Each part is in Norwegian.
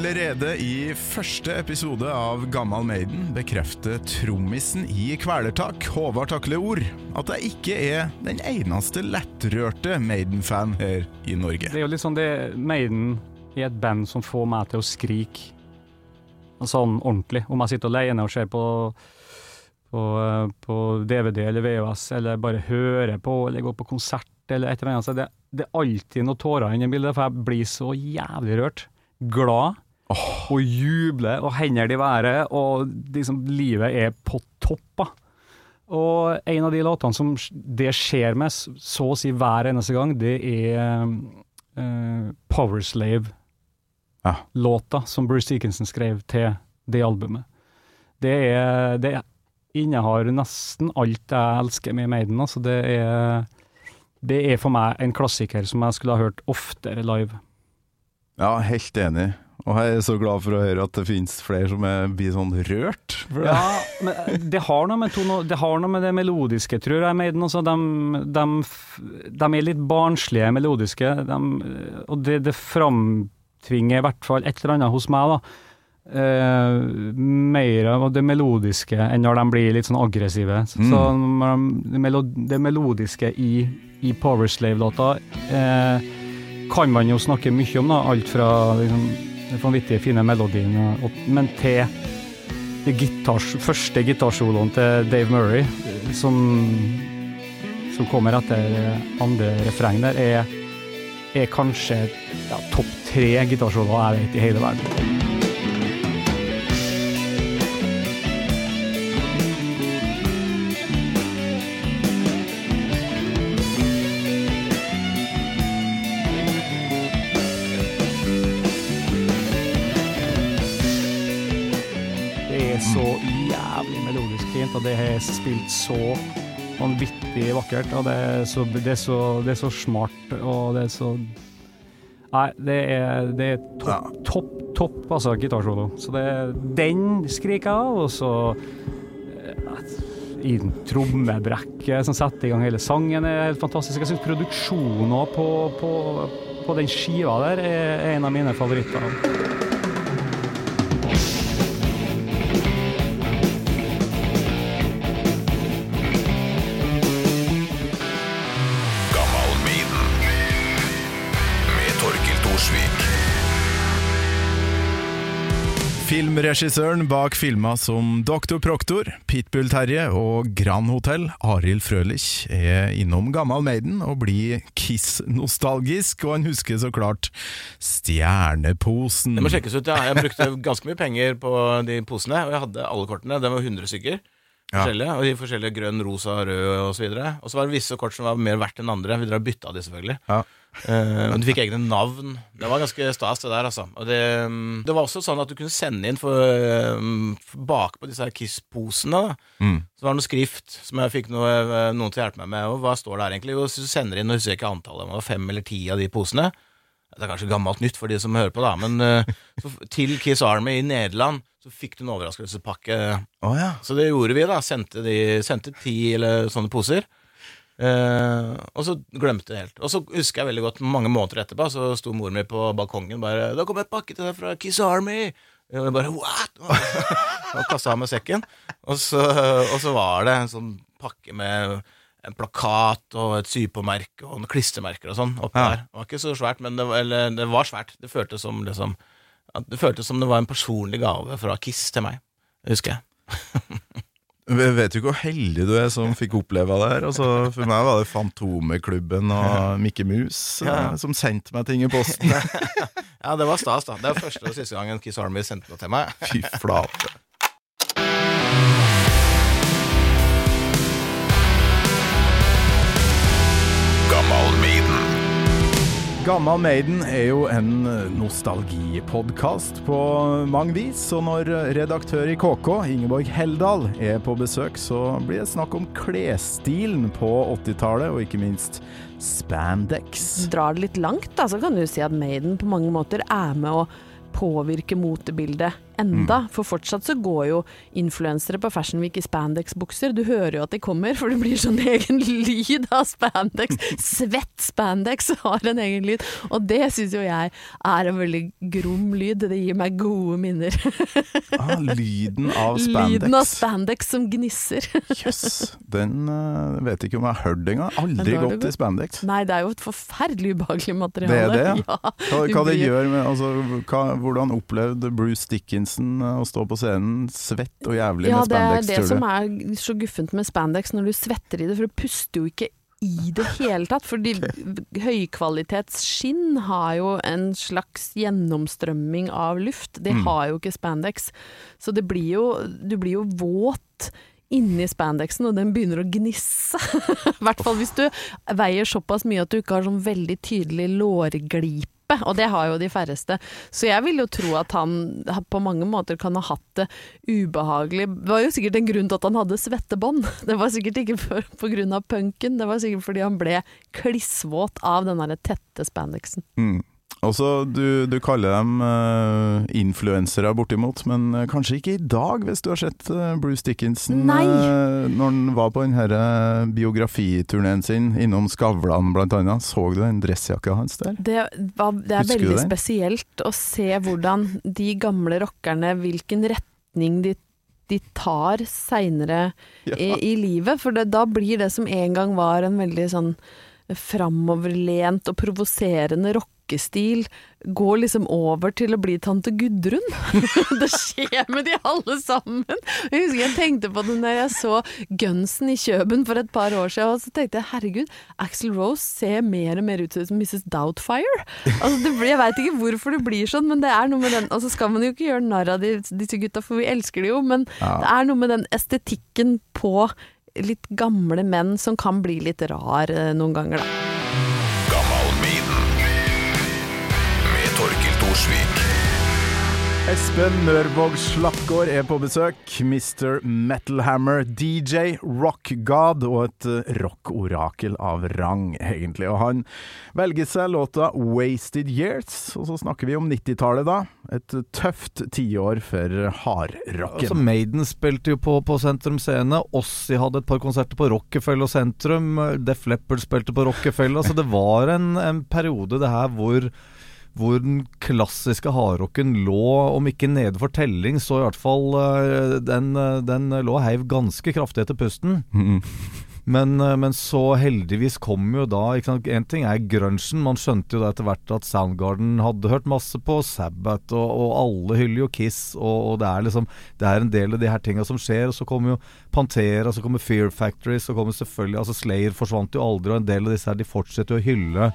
Allerede i første episode av Gammal Maiden bekrefter trommisen i Kvelertak, Håvard Takle Ord, at jeg ikke er den eneste lettrørte Maiden-fan her i Norge. Det er jo litt sånn det Maiden er et band som får meg til å skrike sånn ordentlig. Om jeg sitter alene og ser på, på, på DVD eller VHS, eller bare hører på, eller går på konsert eller et eller annet. Så det, det er alltid noen tårer inni bildet, for jeg blir så jævlig rørt. Glad. Og jubler, og hender i været, og liksom livet er på topp. da. Og en av de låtene som det skjer med så å si hver eneste gang, det er uh, Powerslave-låta som Bruce Dickinson skrev til det albumet. Det er Det innehar nesten alt jeg elsker med Maiden. Altså det er Det er for meg en klassiker som jeg skulle ha hørt oftere live. Ja, helt enig. Og jeg er så glad for å høre at det finnes flere som er, blir sånn rørt. Ja, men eh, det har med, tono, det, har noe med det melodiske, tror jeg. Maiden, altså, de, de, de, er litt barnslige melodiske, de, og det, det framtvinger i hvert fall et eller annet hos meg. da. Uh, mer av det melodiske enn når de blir litt sånn aggressive. Mm. Så det, melod, det melodiske i, i Powerslave-låta uh, kan man jo snakke mye om, da. Alt fra liksom, den vanvittige fine melodien, og, men til det gitars, første gitarsoloen til Dave Murray, som, som kommer etter andre refreng der, er, er kanskje ja, topp tre gitarsoloer jeg vet i hele verden. Så vanvittig vakkert. Og det er så, det er så, det er så smart, og det er så Nei, det er, det er topp, topp, topp, altså, gitarsolo. Så det, den skriker jeg av, og så eh, i trommebrekket trommebrekke som setter i gang hele sangen, er helt fantastisk. Jeg syns produksjonen på, på, på den skiva der er en av mine favoritter. Filmregissøren bak filmer som Doktor Proktor, Pitbull-Terje og Grand Hotell, Arild Frølich, er innom Gammal Maiden og blir Kiss-nostalgisk, og han husker så klart Stjerneposen. Det må sjekkes ut, ja. Jeg brukte ganske mye penger på de posene, og jeg hadde alle kortene. Det var 100 stykker. Forskjellige, og de forskjellige grønn, rosa, rød osv. Og så var det visse kort som var mer verdt enn andre. Vi drar bytta de, selvfølgelig. Ja. Uh, du fikk egne navn. Det var ganske stas, det der, altså. Og det, mm, det, var også sånn at du kunne sende inn for, um, bakpå disse her Kiss-posene. Mm. Så var det noe skrift som jeg fikk noe, eh, noen til å hjelpe meg med. Og hva står der egentlig? Og du sender inn, og husker jeg ikke antallet, det var fem eller ti av de posene. Det er kanskje gammelt nytt for de som hører på, da, men uh, til Kiss Army i Nederland så fikk du en overraskelsespakke. Oh, ja. Så det gjorde vi, da. Sendte, de, sendte ti eller sånne poser. Eh, og så glemte jeg helt. Og så husker jeg veldig godt mange måneder etterpå, så sto mor mi på balkongen bare 'Det kom et pakke til deg fra Kiss Army'. Og jeg bare 'what?' og kasta av med sekken. Og så, og så, var det en sånn pakke med en plakat og et sypåmerke og noen klistremerker og sånn oppi ja. der. Det var ikke så svært, men det var, eller, det var svært. Det føltes som liksom Det føltes som det var en personlig gave fra Kiss til meg. Det husker jeg. Jeg vet jo hvor heldig du er som fikk oppleve det her. Altså, for meg var det Fantomeklubben og Mikke Mus ja. Eh, som sendte meg ting i posten. ja, det var stas, da. Det var første og siste gangen Kiss Army sendte noe til meg. Fy flate. Gammal Maiden er jo en nostalgipodkast på mange vis, og når redaktør i KK, Ingeborg Heldal, er på besøk, så blir det snakk om klesstilen på 80-tallet, og ikke minst spandex. Drar det litt langt, da, så kan du si at Maiden på mange måter er med å påvirke motebildet enda. For fortsatt så går jo influensere på Fashion Week i spandex-bukser. Du hører jo at de kommer, for det blir sånn egen lyd av spandex. Svett spandex har en egen lyd, og det syns jo jeg er en veldig grom lyd. Det gir meg gode minner. Ah, lyden av spandex. Lyden av spandex som gnisser. Jøss. Yes. Den uh, vet ikke om jeg har hørt engang. Aldri gått i spandex. Nei, det er jo et forferdelig ubehagelig materiale. Det er det, ja. Hva, hva det gjør med altså, hva, Hvordan opplevde Bruce Dickinson å stå på scenen svett og jævlig ja, med spandex, Ja, det er det som er så guffent med spandex når du svetter i det, for du puster jo ikke i det hele tatt. Fordi okay. høykvalitetsskinn har jo en slags gjennomstrømming av luft. Det Mm. har jo ikke spandex. Så det blir jo, du blir jo våt inni spandexen, og den begynner å gnisse. I hvert fall hvis du veier såpass mye at du ikke har sånn veldig tydelig lårglipe. Og det har jo de færreste. Så jeg vil jo tro at han på mange måter kan ha hatt det ubehagelig. Det var jo sikkert en grunn til at han hadde svettebånd. Det var sikkert ikke pga. punken, det var sikkert fordi han ble klissvåt av den derre tette spandexen. Mm. Også, du, du kaller dem uh, influensere bortimot, men uh, kanskje ikke i dag, hvis du har sett uh, Bruce Dickinson Nei. når han var på denne biografiturneen sin innom Skavlan annet. Så du den dressjakka hans der? Det, var, det er Husker veldig spesielt å se hvordan de gamle rockerne, hvilken retning de, de tar seinere Ja. i, i livet. For det, da blir det som en gang var en veldig sånn framoverlent og provoserende rockestil, går liksom over til å bli tante Gudrun. det skjer med de alle sammen. Jeg husker jeg tenkte på det når jeg så Gunsen i Kjøben for et par år siden, og så tenkte jeg herregud, Axel Rose ser mer og mer ut som Mrs. Doubtfire. Altså, det blir, jeg veit ikke hvorfor det blir sånn, men det er noe med den Og så skal man jo ikke gjøre narr av de, disse gutta, for vi elsker de jo, men Ja. det er noe med den estetikken på litt gamle menn som kan bli litt rar eh, noen ganger, da. Torkil Espen Mørvåg Slappgård er på besøk. Mr. Metalhammer, DJ, rock god og et eh, rockorakel av rang, egentlig. Og han velger seg låta 'Wasted Years', og så snakker vi om 90-tallet, da. Et tøft tiår for hardrocken. Altså Maiden spilte jo på, på Sentrum Scene. Ossi hadde et par konserter på Rockefeller Sentrum. Def Leppard spilte på Rockefeller. Så det var en, en periode det her hvor hvor den klassiske hardrocken lå, om ikke nede for telling, så i hvert fall eh, den, eh, den lå og heiv ganske kraftig etter pusten. Mm. Men, eh, men så heldigvis kom jo da? En ting er grunchen. Man skjønte jo da etter hvert at Soundgarden hadde hørt masse på Sabbath, og, og alle hyller jo Kiss, og, og det er liksom Det er en del av de her tinga som skjer. Og så kommer jo Pantera, så kommer Fear Factory, så kommer selvfølgelig Altså Slayer forsvant jo aldri, og en del av disse her de fortsetter jo å hylle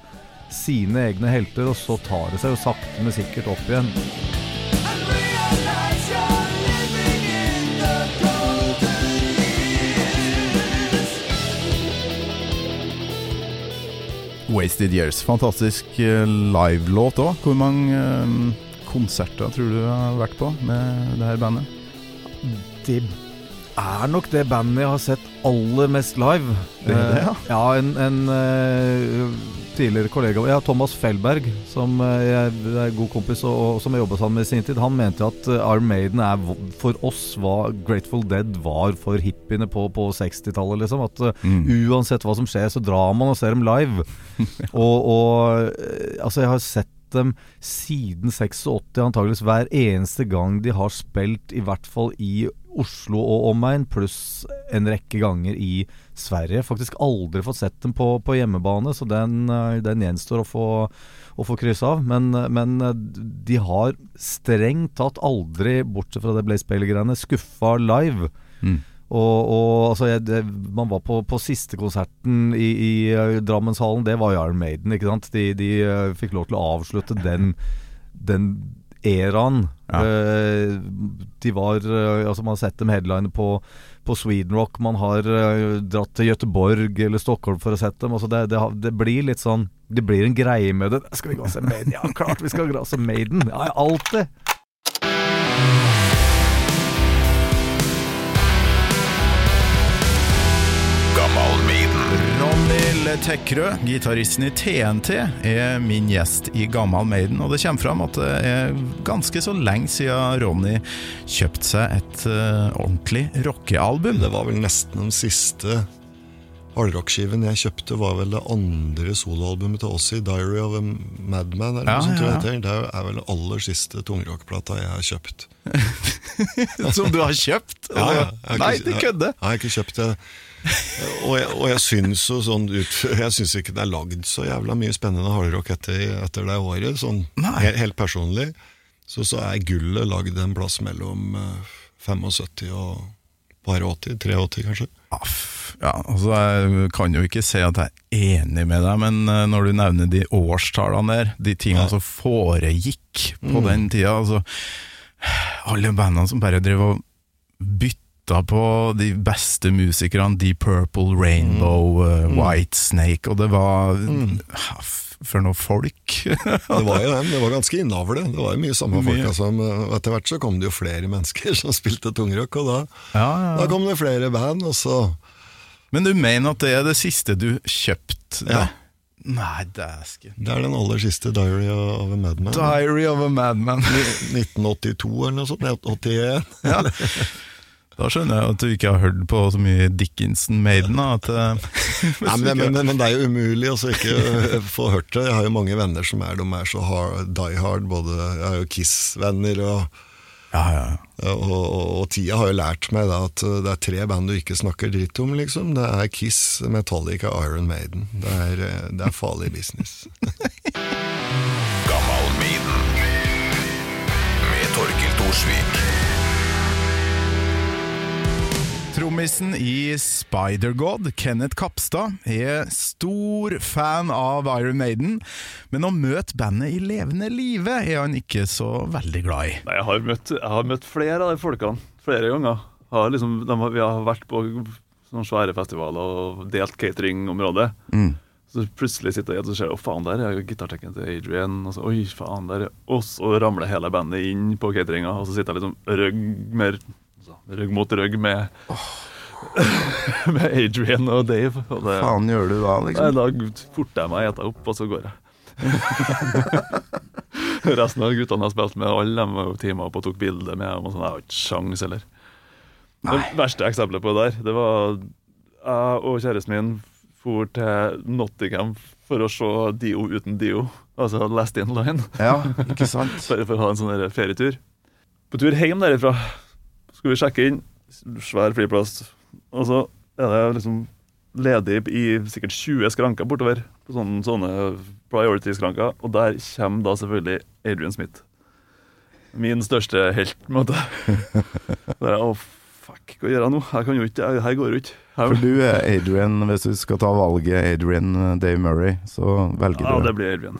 sine egne helter, og så tar det seg jo sakte, men sikkert opp igjen. Wasted Years. Fantastisk eh, livelåt òg. Hvor mange eh, konserter tror du har vært på med det her bandet? Det er nok det bandet jeg har sett aller mest live. Det er det, ja? Eh, ja, en, en tidligere kollega Ja, Thomas Fellberg, som eh, jeg er god kompis og, og som jeg jobba sammen med i sin tid, han mente at Arm Maiden er for oss hva Grateful Dead var for hippiene på, på 60-tallet, liksom. At eh, Mm. uansett hva som skjer, så drar man og ser dem live. og, og eh, altså, jeg har sett dem siden 86, antageligvis hver eneste gang de har spilt, i hvert fall i Oslo og omegn, pluss en rekke ganger i Sverige. Faktisk aldri fått sett dem på, på hjemmebane, så den, eh, den gjenstår å få, å få krysse av. Men, eh, men eh, de har strengt tatt aldri, bortsett fra det Blaze Bailey-greiene, skuffa live. Mm. Og, og altså jeg, det, Man var på, på siste konserten i, i Drammenshallen. Det var Iron Maiden. ikke sant? De, de fikk lov til å avslutte den, den eraen. Ja. Eh, de var eh, Altså Man har sett dem headline på, på Sweden Rock. Man har eh, dratt til Gøteborg eller Stockholm for å sette dem. Altså det, det, det blir litt sånn Det blir en greie med det. Skal vi gå og se Maiden? Ja, klart vi skal gå og se Maiden! Ja, alltid! Ronny Tekrø, gitaristen i TNT, er min gjest i Gammal Maiden, og det kommer fram at det er ganske så lenge siden Ronny kjøpte seg et uh, ordentlig rockealbum. Det var vel nesten den siste hardrockskiven jeg kjøpte, var vel det andre soloalbumet til Ossie, 'Diary of a Madman'. eller Ja, noe sånt, ja, det er vel den aller siste tungrockplata jeg har kjøpt. Som du har kjøpt? Ja, ja. Jeg Nei, ikke- kødder! Jeg har ikke kjøpt det. Og jeg, og jeg syns jo sånn ut Jeg syns ikke det er lagd så jævla mye spennende hardrock etter, etter det året, sånn helt, helt personlig. Så, så er gullet lagd en plass mellom eh, 75 og bare 80, 83 kanskje. Aff, Ja, altså Jeg kan jo ikke si at jeg er enig med deg, men eh, når du nevner de årstallene der, de tingene som foregikk på den tida altså, Alle bandene som bare drev og bytta på de beste musikerne, Deep Purple, Rainbow, eh, White Snake, og det var mm. For noe folk! Det var jo dem, det var ganske innavle. Det var jo mye samme Mye. folka som Etter hvert så kom det jo flere mennesker som spilte tungrock, og da, ja, ja. da kom det flere band, og så Men du mener at det er det siste du kjøpte? Ja. Nei, dæsken. Det er den aller siste Diary of a Madman. Diary of a Madman. 1982 eller noe sånt. 81. Ja. Da skjønner jeg at du ikke har hørt på så mye Dickinson Maiden. Da, at, eh, Nei, men, men, men, men det er jo umulig å ikke få hørt det. Jeg har jo mange venner som er, de er så hard, die hard. Både, jeg har jo Kiss-venner, og, ja, ja. og, og, og tida har jo lært meg da, at øh, det er tre band du ikke snakker dritt om. liksom. Det er Kiss, Metallica, Iron Maiden. Det er, øh, det er farlig business. Gammal Maiden. Med Torkil Thorsvik. Trommisen i Spider-God, Kenneth Kapstad, er stor fan av Iron Maiden, men å møte bandet i levende live er han ikke så veldig glad i. Nei, jeg har, møtt, jeg har møtt flere av de folkene flere ganger. Har liksom, de vi har vært på sånne svære festivaler og delt cateringområdet. Så plutselig sitter jeg og ser Å, faen, der er gitartekken til Adrian. Og så, Oi, faen, der er Og så ramler hele bandet inn på cateringa, og så sitter jeg liksom rygg altså, Rygg mot rygg med Med Adrian og Dave. Og det, Faen gjør du da, liksom? Nei, da forter jeg meg, eter opp, og så går jeg. Resten av guttene jeg har spilt med, alle de var jo opp og tok bilde med dem. Og sånn, jeg har ikke sjans heller. Det verste eksempelet på det der, det var jeg og kjæresten min for til Nottingham for å se Dio uten Dio. Altså Last In Line. Ja, ikke sant? Bare for å ha en sånn ferietur. På tur hjem derifra skal vi sjekke inn. Svær flyplass. Og så er det liksom ledig i sikkert 20 skranker bortover. På sånne, sånne priority-skranker. Og der kommer da selvfølgelig Adrian Smith. Min største helt, på en måte. Der, er, Å, fuck, hva gjør jeg nå? Jeg kan jo ikke, her går jo ikke. Her, For du er Adrian, hvis du skal ta valget Adrian eh, Dave Murray, så velger ja, du det blir Adrian.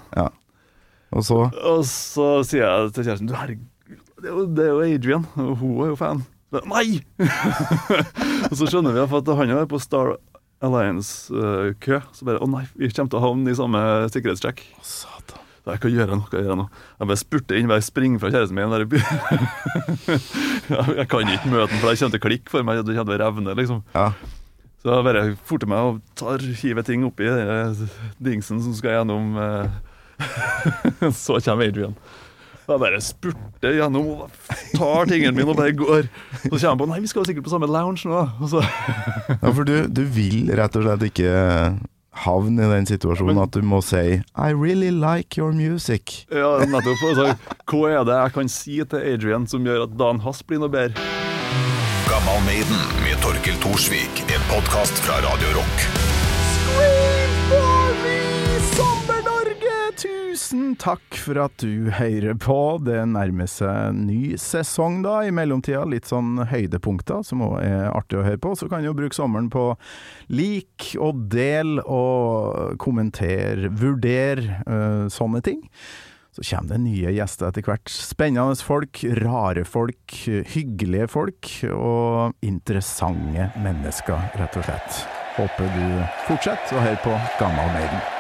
Og så Og så sier jeg til kjæresten Du herregud, det er det er jo Adrian, og hun er jo fan. Nei! og så skjønner vi at han er på Star Alliance-kø. så bare Å nei, vi kommer til å havne i samme sikkerhetssjekk. Satan. Så jeg, Hva gjør jeg nå? Hva gjør jeg? Jeg bare spurte inn, bare springer fra kjæresten min. Der. jeg kan ikke møte den, for det kommer til å klikke for meg. Det kommer til å revne, liksom. Ja. Så jeg bare forter meg og tar, hiver ting oppi den dingsen som skal gjennom eh, Så kommer Adrian. Jeg bare spurter gjennom og tar tingene mine og bare går. Så kommer han på Nei, vi skal jo sikkert på samme lounge nå. Og så, Ja, for du, du vil rett og slett ikke havne i den situasjonen at du må si I really like your music. ja, nettopp. Altså, hva er det jeg kan si til Adrian som gjør at dagen hans blir noe bedre? Gammal Maiden med Torkil Thorsvik. En podkast fra Radio Rock. Tusen takk for at du hører på. Det nærmer seg ny sesong da, i mellomtida. Litt sånn høydepunkter som òg er artig å høre på. Så kan du bruke sommeren på lik og del og kommentere, vurdere øh, sånne ting. Så kommer det nye gjester etter hvert. Spennende folk, rare folk, hyggelige folk og interessante mennesker, rett og slett. Håper du fortsetter å høre på Gammal Maiden.